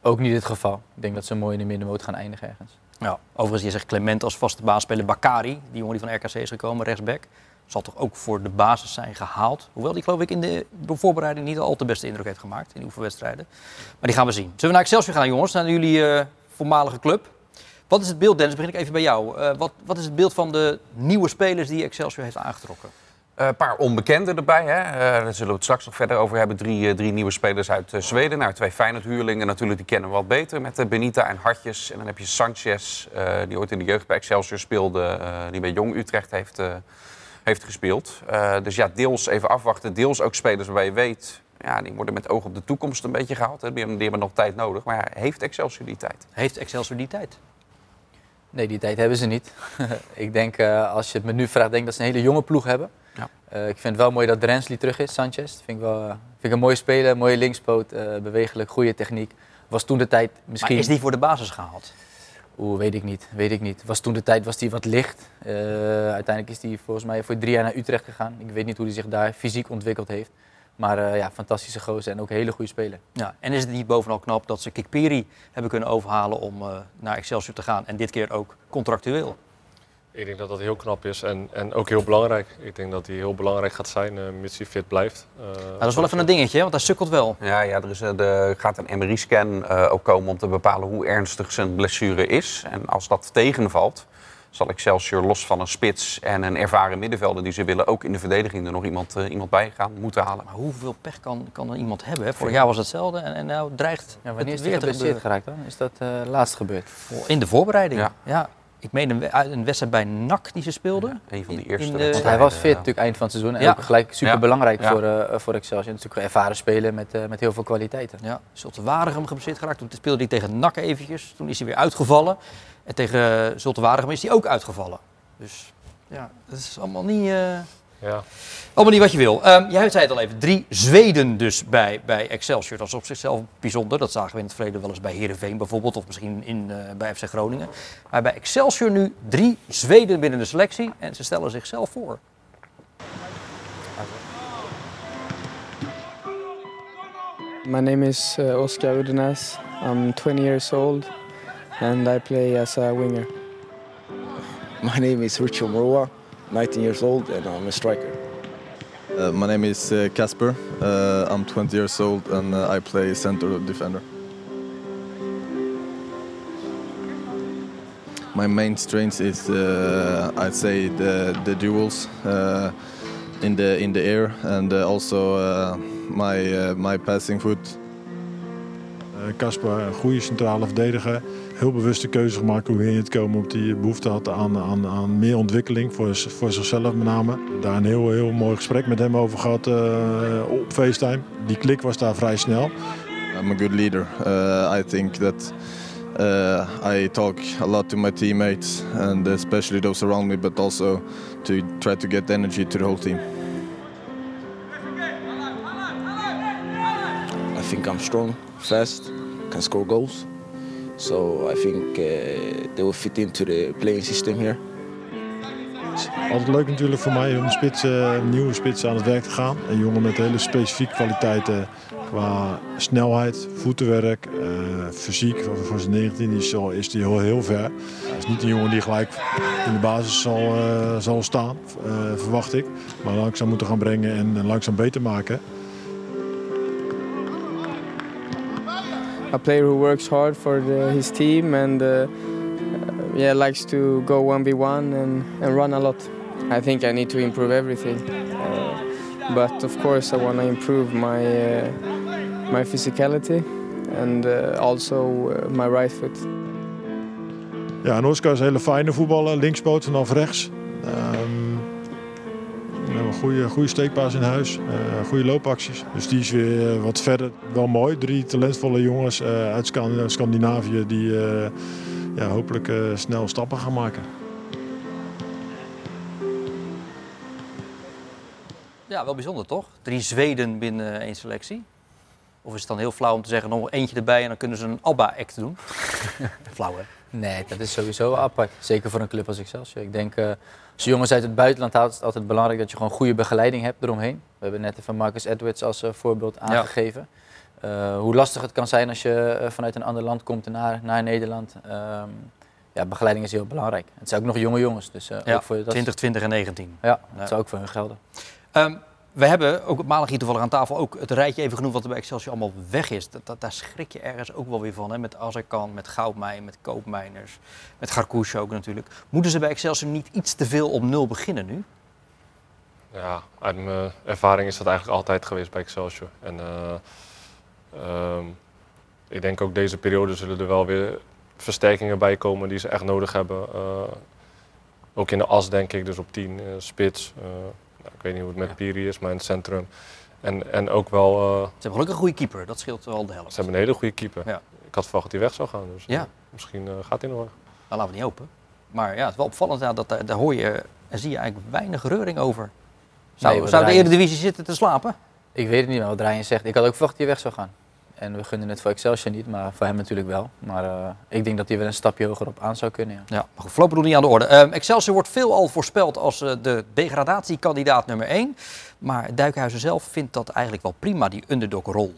ook niet het geval. Ik denk dat ze mooi in de middenmoot gaan eindigen ergens. Ja, overigens, je zegt Clement als vaste baasspeler. Bakari, die jongen die van RKC is gekomen, rechtsback. Zal toch ook voor de basis zijn gehaald. Hoewel die geloof ik in de voorbereiding niet al te beste indruk heeft gemaakt in de oefenwedstrijden. Maar die gaan we zien. Zullen we naar Excelsior gaan jongens, naar jullie eh, voormalige club. Wat is het beeld, Dennis? Begin ik even bij jou. Eh, wat, wat is het beeld van de nieuwe spelers die Excelsior heeft aangetrokken? Een paar onbekenden erbij. Hè. Eh, daar zullen we het straks nog verder over hebben. Drie, eh, drie nieuwe spelers uit eh, Zweden. Nou, twee Feyenoord-huurlingen natuurlijk, die kennen we wat beter. Met eh, Benita en Hartjes. En dan heb je Sanchez, eh, die ooit in de jeugd bij Excelsior speelde. eh, die bij Jong Utrecht heeft, eh, heeft gespeeld. Eh, dus ja, deels even afwachten. Deels ook spelers waarbij je weet... Ja, die worden met oog op de toekomst een beetje gehaald. Hè. Die, hebben, die hebben nog tijd nodig. Maar ja, heeft Excelsior die tijd? Heeft Excelsior die tijd? Nee, die tijd hebben ze niet. ik denk, eh, als je het me nu vraagt, denk ik dat ze een hele jonge ploeg hebben. Ja. Eh, ik vind het wel mooi dat Drensly terug is, Sanchez. Vind ik wel vind ik een mooie speler, mooie linkspoot, eh, bewegelijk, goede techniek. Was toen de tijd misschien... Maar is die voor de basis gehaald? Oeh, weet ik niet, weet ik niet. Was toen de tijd was die wat licht. Eh, uiteindelijk is hij volgens mij voor drie jaar naar Utrecht gegaan. Ik weet niet hoe hij zich daar fysiek ontwikkeld heeft. Maar eh, ja, fantastische gozer en ook een hele goede speler. Ja, en is het niet bovenal knap dat ze Kikperi hebben kunnen overhalen om eh, naar Excelsior te gaan. En dit keer ook contractueel. Ik denk dat dat heel knap is en, en ook heel belangrijk. Ik denk dat hij heel belangrijk gaat zijn, eh mits hij fit blijft. Eh, Nou, dat is wel even een dingetje, want hij sukkelt wel. Ja, ja er is, eh, de, gaat een MRI-scan eh, ook komen om te bepalen hoe ernstig zijn blessure is. En als dat tegenvalt, zal Excelsior los van een spits en een ervaren middenvelder die ze willen, ook in de verdediging er nog iemand, iemand bij gaan moeten halen. Maar hoeveel pech kan, kan er iemand hebben? Hè? Vorig jaar was hetzelfde en, en nou dreigt Ja, wanneer het is weer te geblesseerd gebeuren. geraakt dan? Is dat eh, laatst gebeurd? In de voorbereiding. Ja. Ja. Ik meen een, wedstrijd bij NAC die ze speelden. Een van die eerste de-. Want hij was fit Ja. natuurlijk eind van het seizoen en Ja. ook gelijk super belangrijk Ja. voor, eh, voor Excelsior. Natuurlijk een ervaren speler met, eh, met heel veel kwaliteiten. Ja, Zulte Waregem geblesseerd geraakt. Toen speelde hij tegen NAC eventjes. Toen is hij weer uitgevallen. En tegen Zulte Waregem is hij ook uitgevallen. Dus ja, dat is allemaal niet, eh, ja. allemaal niet wat je wil. Ehm, jij zei het al even, drie Zweden dus bij, bij Excelsior. Dat is op zichzelf bijzonder. Dat zagen we in het verleden wel eens bij Heerenveen bijvoorbeeld. Of misschien in, eh, bij FC Groningen. Maar bij Excelsior nu drie Zweden binnen de selectie. En ze stellen zichzelf voor. My name is uh, Oskar Udenas. I'm 20 years old and I play as a winger. My name is Richard Morua, 19 years old, and I'm a striker. Uh, my name is uh, Casper. Uh, I'm 20 years old and uh, I play center defender. My main strength is, uh, I'd say, the the duels uh, in the in the air and uh, also uh, my uh, my passing foot. Kasper, een goede centrale verdediger. Heel bewuste keuze gemaakt hoe hij in het komen op die behoefte had aan, aan, aan meer ontwikkeling voor, voor zichzelf met name. Daar een heel, heel mooi gesprek met hem over gehad eh, op FaceTime. Die klik was daar vrij snel. I'm a good leader. Uh, I think that uh, I talk a lot to my teammates and especially those around me, but also to try to get energy to the whole team. I think I'm strong, fast, can score goals. So I think uh, they will fit into the playing system here. Altijd leuk natuurlijk voor mij om spits, eh, nieuwe spits aan het werk te gaan. Een jongen met hele specifieke kwaliteiten qua snelheid, voetenwerk, eh, fysiek. Voor- zijn 19 is hij is hij heel, heel ver. Hij is niet een jongen die gelijk in de basis zal, eh, zal staan, verwacht ik. Maar langzaam moeten gaan brengen en, en langzaam beter maken. A player who works hard for the, his team and uh, yeah likes to go 1v1 and, and run a lot. I think I need to improve everything. Uh, but of course I want to improve my uh, my physicality and also my right foot. Ja, en Oscar is hele fijne voetballer, linkspoot vanaf rechts. Een goede, goede steekpaas in huis, eh, goede loopacties. Dus die is weer eh, wat verder. Wel mooi, drie talentvolle jongens eh, uit Scan- Scandinavië die eh, ja, hopelijk eh, snel stappen gaan maken. Ja, wel bijzonder toch? Drie Zweden binnen één selectie. Of is het dan heel flauw om te zeggen, nog eentje erbij en dan kunnen ze een ABBA-act doen? flauw hè? Nee, dat is sowieso apart. Zeker voor een club als Excelsior. Ik denk, eh, als je jongens uit het buitenland haalt, is het altijd belangrijk dat je gewoon goede begeleiding hebt eromheen. We hebben net even Marcus Edwards als eh, voorbeeld aangegeven. Eh, hoe lastig het kan zijn als je vanuit een ander land komt naar, naar Nederland. Ehm, ja, begeleiding is heel belangrijk. Het zijn ook nog jonge jongens. Dus, Ja, ook voor, dat is- 20, 20 en 19. Ja, Ja. dat zou ook voor hun gelden. Ehm, we hebben ook op maandag hier toevallig aan tafel ook het rijtje even genoemd wat er bij Excelsior allemaal weg is. Dat, daar schrik je ergens ook wel weer van. Hè? Met Azarkan, met Goudmijn, met Koopmijners, met Garkouche ook natuurlijk. Moeten ze bij Excelsior niet iets te veel op nul beginnen nu? Ja, uit mijn ervaring is dat eigenlijk altijd geweest bij Excelsior. En eh, ehm, ik denk ook deze periode zullen er wel weer versterkingen bij komen die ze echt nodig hebben. Eh, ook in de as denk ik, dus op 10, eh, spits. Nou, ik weet niet hoe het met Piri is, maar in het centrum. En, en ook wel... eh, Ze hebben gelukkig een goede keeper, dat scheelt wel de helft. ze hebben een hele goede keeper. Ja. Ik had verwacht dat hij weg zou gaan, dus eh, Ja. misschien eh, gaat hij nog weg. Nou, laten we niet hopen. Maar ja, het is wel opvallend ja, dat daar, daar hoor je en zie je eigenlijk weinig reuring over. Zou, Nee, zou de Eredivisie zitten te slapen? Ik weet het niet, maar wat Ryan zegt. Ik had ook verwacht dat hij weg zou gaan. En we gunnen het voor Excelsior niet, maar voor hem natuurlijk wel. Maar eh, ik denk dat hij wel een stapje hoger op aan zou kunnen. Ja. Ja, maar goed, voorlopig nog niet aan de orde. Ehm, Excelsior wordt veelal voorspeld als eh, de degradatiekandidaat nummer 1. Maar Duikhuizen zelf vindt dat eigenlijk wel prima, die underdog-rol.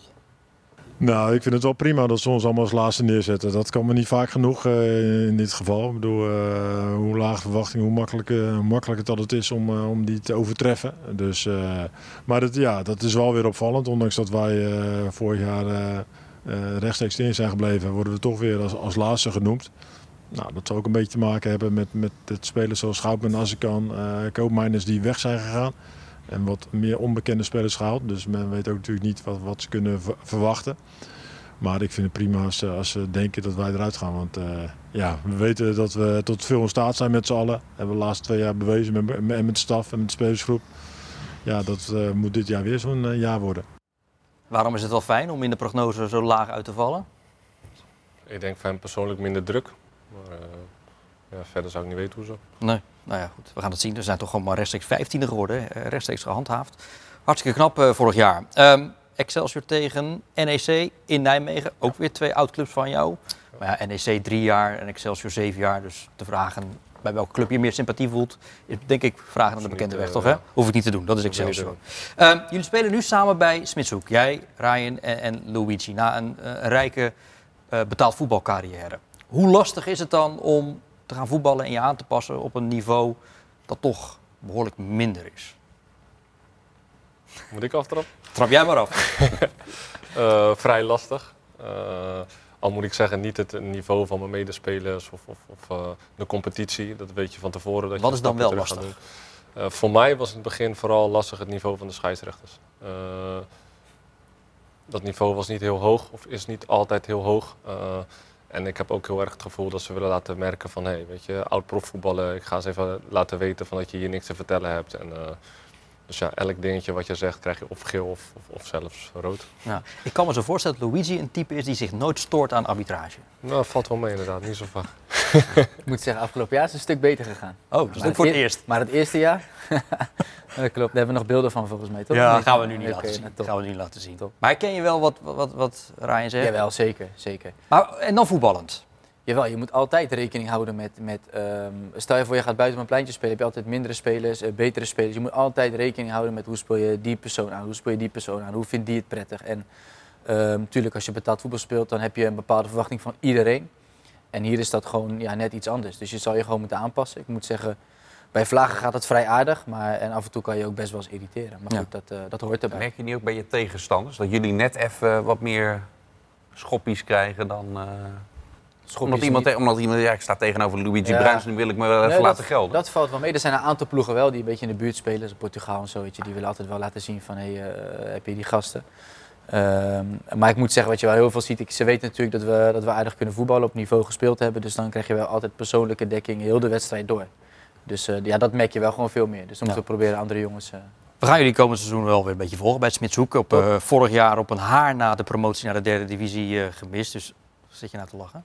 Nou, ik vind het wel prima dat ze ons allemaal als laatste neerzetten. Dat kan me niet vaak genoeg eh, in dit geval. Ik bedoel, eh, hoe laag verwachting, hoe makkelijk, hoe makkelijk het is om, om die te overtreffen. Dus, maar dat, ja, dat is wel weer opvallend. Ondanks dat wij vorig jaar rechtstreeks in zijn gebleven, worden we toch weer als, als laatste genoemd. Nou, dat zal ook een beetje te maken hebben met, met het spelers zoals Schoutman, Azarkan, eh Koopmijners die weg zijn gegaan. En wat meer onbekende spelers gehaald. Dus men weet ook natuurlijk niet wat, wat ze kunnen ver- verwachten. Maar ik vind het prima als, ze- als ze denken dat wij eruit gaan. Want eh, ja, we weten dat we tot veel in staat zijn met z'n allen. Hebben we de laatste twee jaar bewezen met, met, met de staf en met de spelersgroep. Ja, dat eh, moet dit jaar weer zo'n eh, jaar worden. Waarom is het wel fijn om in de prognose zo laag uit te vallen? Ik denk voor hem persoonlijk minder druk. Maar eh, ja, verder zou ik niet weten hoezo. Nee, nou ja, goed. We gaan het zien. Er zijn toch gewoon maar rechtstreeks 15e geworden. eh, Rechtstreeks gehandhaafd. Hartstikke knap eh, vorig jaar. Ehm, Excelsior tegen NEC in Nijmegen. Ook weer twee oud-clubs van jou. Maar ja, NEC drie jaar en Excelsior zeven jaar. Dus te vragen bij welke club je meer sympathie voelt, is denk ik vragen aan de niet, bekende weg, eh, toch? Hè? ja. Hoef ik niet te doen, dat is Excelsior. Ehm, jullie spelen nu samen bij Smitshoek. Jij, Ryan en, en Luigi. Na een, eh, een rijke eh, betaald voetbalcarrière. Hoe lastig is het dan om te gaan voetballen en je aan te passen op een niveau dat toch behoorlijk minder is? Moet ik aftrappen? Trap jij maar af. Eh, vrij lastig. Eh, al moet ik zeggen, niet het niveau van mijn medespelers of, of, of eh, de competitie. Dat weet je van tevoren. Dat je Wat een is dan wel lastig? voor mij was in het begin vooral lastig het niveau van de scheidsrechters. Dat niveau was niet heel hoog of is niet altijd heel hoog. En ik heb ook heel erg het gevoel dat ze willen laten merken van... hé, hey, weet je, oud profvoetballen, ik ga eens even laten weten van dat je hier niks te vertellen hebt. En, eh, dus ja, elk dingetje wat je zegt krijg je of geel of, of, of zelfs rood. Ja. Ik kan me zo voorstellen dat Luigi een type is die zich nooit stoort aan arbitrage. Nou, dat valt wel mee inderdaad, niet zo vaak. Ik moet zeggen, afgelopen jaar is het een stuk beter gegaan. Oh, dus Maar ook voor het eer- eerst. Maar het eerste jaar, dat klopt. Daar hebben we nog beelden van volgens mij, toch? Ja, Nee, gaan we nu niet laten zien. nou, top. Gaan we nu niet laten zien. Maar herken je wel wat, wat, wat Ryan zegt? Jawel, zeker, zeker. Maar, en dan voetballend? Jawel, je moet altijd rekening houden met, met ehm, stel je voor je gaat buiten op een pleintje spelen, heb je altijd mindere spelers, eh, betere spelers. Je moet altijd rekening houden met hoe speel je die persoon aan, hoe speel je die persoon aan, hoe vindt die het prettig. En natuurlijk, als je betaald voetbal speelt, dan heb je een bepaalde verwachting van iedereen. En hier is dat gewoon ja, net iets anders. Dus je zal je gewoon moeten aanpassen. Ik moet zeggen, bij vlagen gaat het vrij aardig, maar en af en toe kan je ook best wel eens irriteren. Maar Ja. goed, dat, eh, dat hoort erbij. Merk je niet ook bij je tegenstanders dat jullie net even wat meer schoppies krijgen dan. eh, omdat iemand, niet. omdat iemand, ja, ik sta tegenover Luigi Ja. Bruins, nu wil ik me wel even Nee, laten dat, gelden. Dat valt wel mee. Er zijn een aantal ploegen wel die een beetje in de buurt spelen. Zoals Portugal en zo. Weet je, die willen altijd wel laten zien van, hé, hey, eh, heb je die gasten? Ehm, maar ik moet zeggen, wat je wel heel veel ziet. Ik, ze weten natuurlijk dat we, dat we aardig kunnen voetballen, op niveau gespeeld hebben. Dus dan krijg je wel altijd persoonlijke dekking heel de wedstrijd door. Dus eh, ja, dat merk je wel gewoon veel meer. Dus dan Ja. moeten we proberen andere jongens... eh, We gaan jullie komend seizoen wel weer een beetje volgen bij Smitshoek. Op, eh, vorig jaar op een haar na de promotie naar de derde divisie eh, gemist. Dus zit je nou te lachen?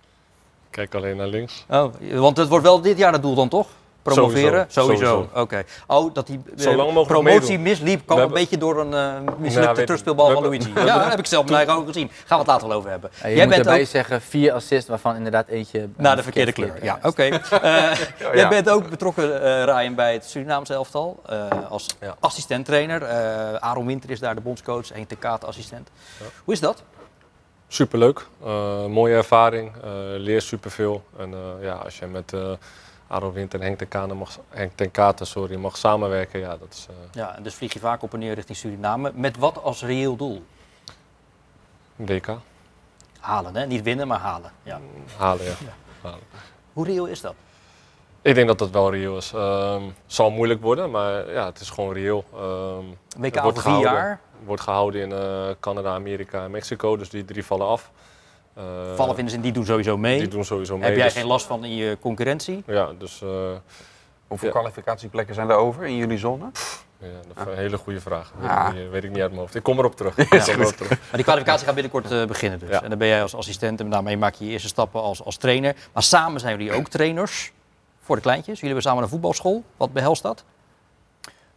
Kijk alleen naar links. Oh, want het wordt wel dit jaar het doel dan toch? Promoveren? Sowieso, sowieso. Oké. Oh, dat die eh, promotie misliep kwam een beetje door een eh Ja, mislukte weet- terugspeelbal van Luigi. Ja, dat heb ik zelf mijn eigen ogen gezien. Gaan we het later wel over hebben. ja, je moet erbij zeggen, vier assists, waarvan inderdaad eentje... Naar de verkeerde kleur. Ja, oké. Eh, Jij bent ook betrokken, eh Ryan, bij het Surinaamse elftal. eh, als assistent-trainer. Eh Aaron Winter is daar de bondscoach. Henk de Kaat assistent. Hoe is dat? Superleuk. Uh, mooie ervaring. Uh, leer superveel. En uh, ja, als je met Aaron Wind en Henk ten, Katen mag, Henk ten Katen sorry, mag samenwerken, ja, dat is... Ja, en dus vlieg je vaak op en neer richting Suriname. Met wat als reëel doel? WK. Halen, hè? Niet winnen, maar halen. Ja. Halen, ja. ja. Halen. Hoe reëel is dat? Ik denk dat dat wel reëel is. Um, zal moeilijk worden, maar ja, het is gewoon reëel. Um, WK over vier jaar? wordt gehouden in uh, Canada, Amerika en Mexico, dus die drie vallen af. Uh, vallen vinden ze, die doen sowieso mee. Die doen sowieso mee. Heb jij dus, geen last van in je concurrentie? Ja, dus... Uh, Hoeveel ja. kwalificatieplekken zijn er over in jullie zone? Ja, dat is een hele goede vraag. Weet, ah. ik niet, weet, ik niet, uit mijn hoofd. Ik kom erop terug. Ja, erop terug. Maar die kwalificatie gaat binnenkort uh, beginnen dus. Ja. En dan ben jij als assistent en daarmee maak je je eerste stappen als, als trainer. Maar samen zijn jullie ook trainers voor de kleintjes. Jullie hebben samen een voetbalschool. Wat behelst dat?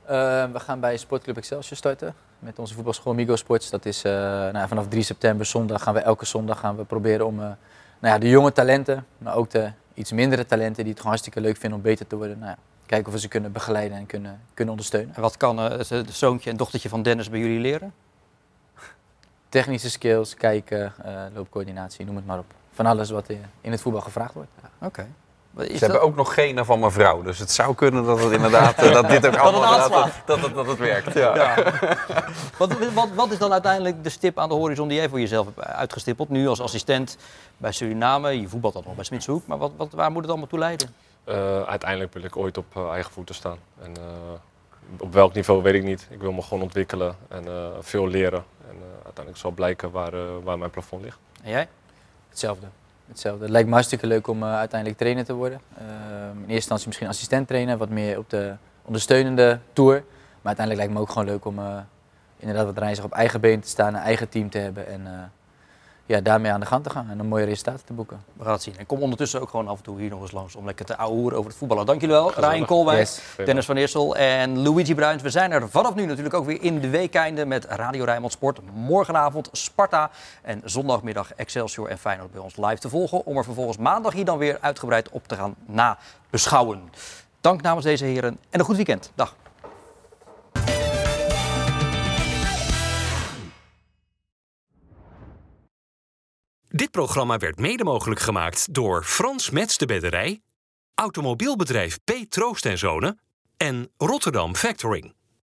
Uh, we gaan bij Sportclub Excelsior starten met onze voetbalschool Migo Sports. Dat is uh, nou, vanaf 3 september zondag gaan we elke zondag gaan we proberen om uh, nou ja, de jonge talenten, maar ook de iets mindere talenten die het gewoon hartstikke leuk vinden om beter te worden. Nou ja, kijken of we ze kunnen begeleiden en kunnen, kunnen ondersteunen. En wat kan het zoontje en dochtertje van Dennis bij jullie leren? Technische skills, kijken, loopcoördinatie, noem het maar op. Van alles wat in het voetbal gevraagd wordt. Oké. Okay. Ze dat... hebben ook nog genen van mijn vrouw. Dus het zou kunnen dat het inderdaad dat dit ook allemaal dat, dat, dat, dat, het werkt. Ja. ja. wat, wat, wat, is dan uiteindelijk de stip aan de horizon die jij voor jezelf hebt uitgestippeld? Nu als assistent bij Suriname, je voetbalt dan nog bij Smitshoek, maar wat, wat, waar moet het allemaal toe leiden? Uh, uiteindelijk wil ik ooit op uh, eigen voeten staan. En, uh, op welk niveau weet ik niet. Ik wil me gewoon ontwikkelen en veel leren. En uiteindelijk zal blijken waar, waar mijn plafond ligt. En jij? Hetzelfde hetzelfde. Het lijkt me hartstikke leuk om uh, uiteindelijk trainer te worden. Uh, in eerste instantie misschien assistent trainer, wat meer op de ondersteunende tour. Maar uiteindelijk lijkt me ook gewoon leuk om uh, inderdaad wat op eigen been te staan, een eigen team te hebben en ja, daarmee aan de gang te gaan en een mooie resultaten te boeken. We gaan het zien. En kom ondertussen ook gewoon af en toe hier nog eens langs om lekker te ouwehoeren over het voetballen. Dank jullie wel. Ryan Koolwijk, yes. Dennis van Eersel en Luigi Bruins. We zijn er vanaf nu natuurlijk ook weer in de weekeinde met Radio Rijnmond Sport. Morgenavond Sparta en zondagmiddag Excelsior en Feyenoord bij ons live te volgen. Om er vervolgens maandag hier dan weer uitgebreid op te gaan nabeschouwen. Dank namens deze heren en een goed weekend. Dag. Dit programma werd mede mogelijk gemaakt door Frans Mets de Bedderij, automobielbedrijf P. Troost en Zonen en Rotterdam Factoring.